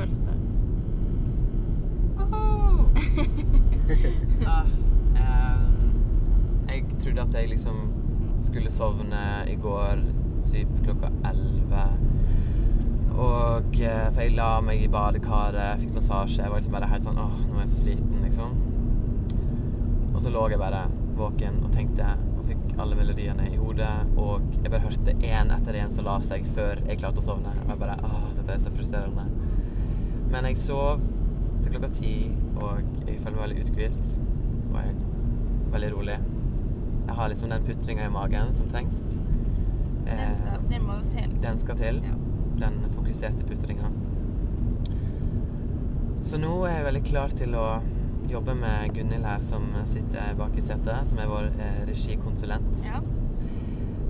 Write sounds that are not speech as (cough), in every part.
føles det? (laughs) Ah, ehm, jeg trodde at jeg liksom skulle sovne i går typ klokka elleve. Og eh, For jeg la meg i badekaret, fikk massasje. Jeg var liksom bare helt sånn Åh, nå er jeg så sliten, liksom. Og så lå jeg bare våken og tenkte og fikk alle melodiene i hodet. Og jeg bare hørte én etter én som la seg før jeg klarte å sovne. Og jeg bare Åh, dette er så frustrerende. Men jeg sov til klokka ti, og jeg føler meg veldig uthvilt. Og jeg er veldig rolig. Jeg har liksom den putringa i magen som trengs. Den, skal, den må jo til, liksom. Den skal til. Ja. Den fokuserte putringa. Så nå er jeg veldig klar til å jobbe med Gunhild her, som sitter bak i setet, som er vår eh, regikonsulent. Ja.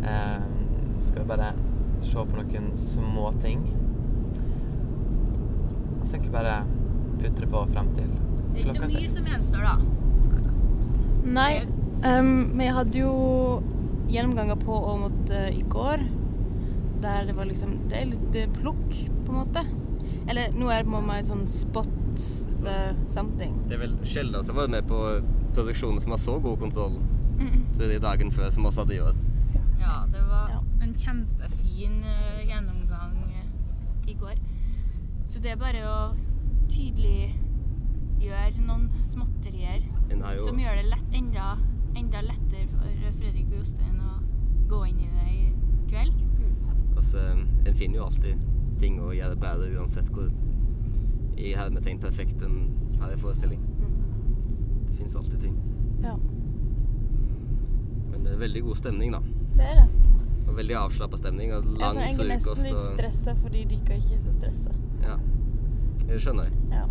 Eh, skal vi bare se på noen småting. Og så egentlig bare putre på frem til klokka seks. Det er ikke så mye som gjenstår, da. Nei, men jeg hadde jo gjennomganger på Åmot uh, i går. Der det var liksom Det er litt eh, plukk, på en måte. Eller nå er det på et sånn spot the something. Det er vel sjelden jeg har vært med på produksjoner som har så god kontroll. Mm. Så det er dagen før som også hadde gjort. Ja, det var Ja. en kjempefin eh, gjennomgang eh, i går. Så det er bare å tydeliggjøre noen småtterier som gjør det lett, enda, enda lettere for Fredrik Jostein å gå inn i det i kveld. Altså, en finner jo alltid ting å gjøre bedre uansett hvor i hermetegn perfekt en har en forestilling. Det fins alltid ting. Ja, Men det er veldig god stemning, da. det er det. Og veldig avslappa stemning. Og Jeg er lang sånn, egentlig nesten litt stressa fordi dere ikke er så stressa. Det skjønner jeg. Ja.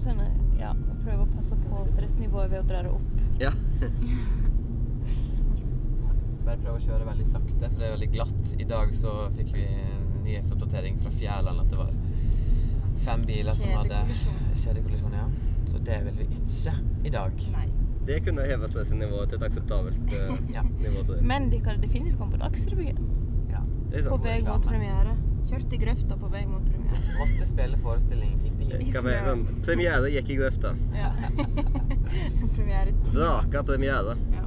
Sånn, ja, prøve å passe på stressnivået ved å dra det opp. Ja. (laughs) Bare prøve å kjøre veldig sakte, for det er veldig glatt. I dag så fikk vi nyhetsoppdatering fra Fjærland at det var fem biler som hadde Kjedekollisjon. Ja. Så det vil vi ikke i dag. Nei. Det kunne heve stressnivået til et akseptabelt uh, (laughs) Ja. nivå. Men de kan definitivt komme på Dagsrevyen. Ja. Det er På sant. vei mot premiere. Kjørt i grøfta på vei mot premiere. (laughs) Måtte spille forestilling i bil. Med sånn Premiere gikk i grøfta. Ja. (laughs) premiere. Vraka premiere. Ja.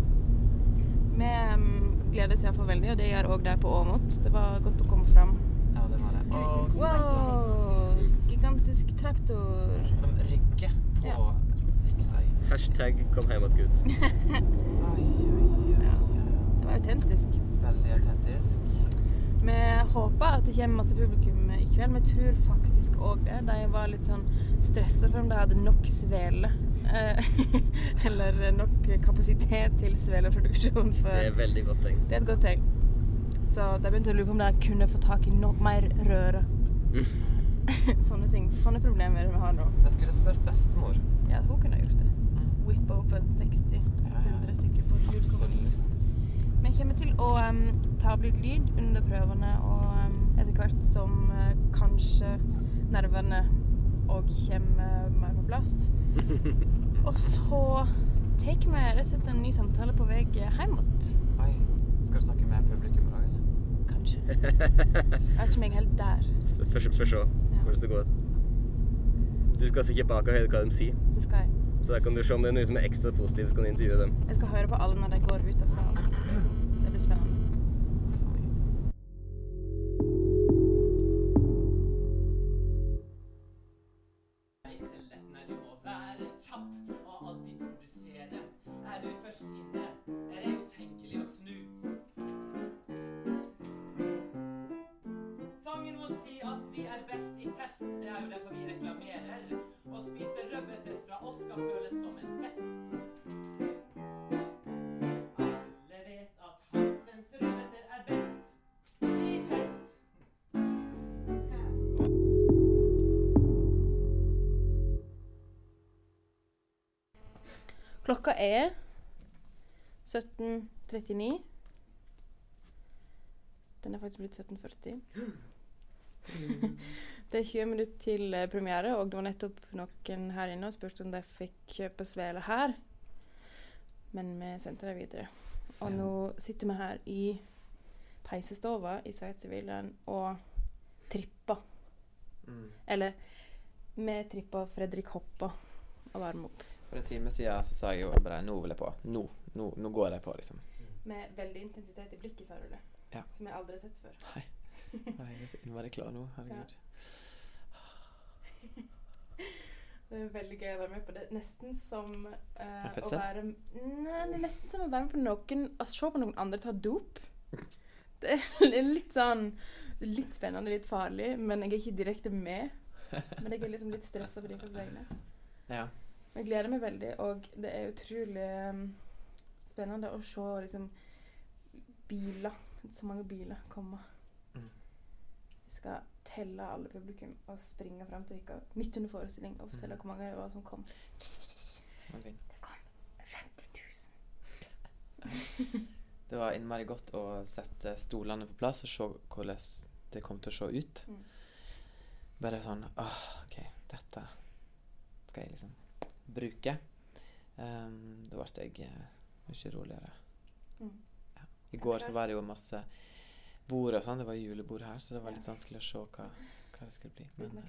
Vi um, gledes oss iallfall veldig, og det gjør òg de på Åmot. Det var godt å komme fram. Ja, det var det. Og Wow! Gigantisk traktor. Som rygger på Ja. riksvei. Hashtag kom hjem att gutt'. (laughs) Oi, oi, oi. Ja. Det var autentisk. Veldig autentisk. Vi håper at det kommer masse publikum i kveld. men jeg tror faktisk òg det. De var litt sånn stressa for om de hadde nok svele. eh, (laughs) Eller nok kapasitet til sveleproduksjon. For Det er veldig godt tegn. det er et godt tegn. Så de begynte å lure på om de kunne få tak i noe mer røre. (laughs) Sånne ting. Sånne problemer vi har nå. Jeg skulle spurt bestemor. Ja, hun kunne ha gjort det. Mm. Whippe opp en 60 Ja, ja. 100 stykker på et. Absolutt. Vi kommer til å um, ta opp litt lyd under prøvene, og um, etter hvert som uh, kanskje nervene òg kommer mer på plass. (laughs) Og så tar vi rett og slett en ny samtale på vei hjem igjen. Oi. Skal du snakke med publikum i dag, eller? Kanskje. Jeg vet ikke om jeg er helt der. Få se hvordan det går. Du skal sikkert bak og høre hva de sier. Det skal jeg. Så da kan du se om det er noe som er ekstra positivt, så kan du intervjue dem. Jeg skal høre på alle når de går ut av salen. Det blir spennende. kjapp og alltid produsere. Er du først inne, Klokka er 17.39. Den er faktisk blitt 17.40. (gasps) det er 20 minutter til eh, premiere, og det var nettopp noen her inne og spurte om de fikk kjøpe svele her. Men vi sendte dem videre. Og nå sitter vi her i peisestova i Sveitservillen og tripper. Mm. Eller vi tripper Fredrik Hoppa og varmer opp. For en time siden så sa jeg jo bare Nå vil jeg på. Nå. Nå, nå går jeg på, liksom. Med veldig intensitet i blikket, sa du det. Ja. Som jeg aldri har sett før. Nei. Nei, jeg er så innmari klar nå. Herregud. Det er veldig gøy å være med på det. Nesten som uh, å være Nei, det er nesten som å være med på noen Å se på noen andre ta dop. Det er (laughs) litt sånn Litt spennende, litt farlig, men jeg er ikke direkte med. Men jeg er liksom litt stressa på deres vegne. Ja. Jeg gleder meg veldig, og det er utrolig um, spennende å se liksom biler, så mange biler komme. Mm. Vi skal telle alle publikum og springe fram til dere midt under forestilling og fortelle Mm. hvor mange det var som kom. Det kom 50 000. (laughs) Det var innmari godt å sette stolene på plass og se hvordan det kom til å se ut. Mm. Bare sånn åh, OK, dette skal jeg liksom bruke. Um, da ble jeg eh, mye roligere. Mm. Ja. I går så var det jo masse bord og sånn. Det var julebord her, så det var litt vanskelig å se hva, hva det skulle bli. Men,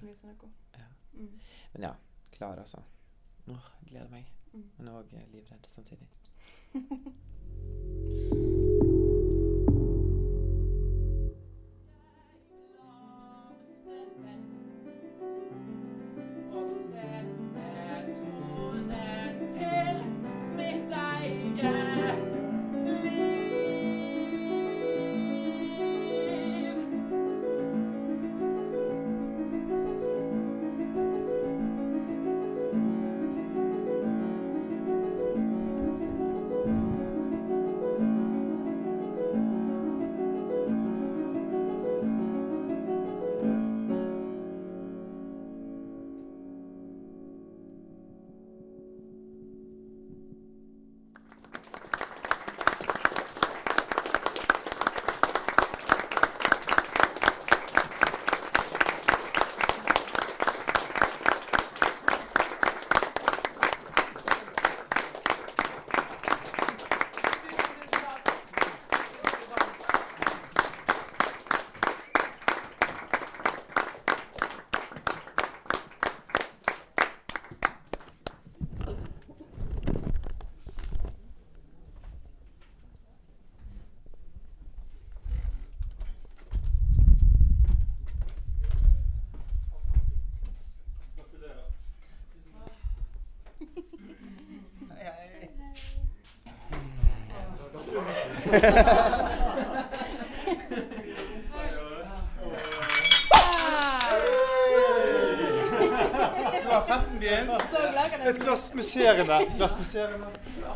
ja. Mm. men ja, klar, altså. Åh, jeg gleder meg. Mm. Men òg livredd samtidig. (laughs) Ja, fasten wir hin. Jetzt lass Misere nach. Lass Misere nach. Ja.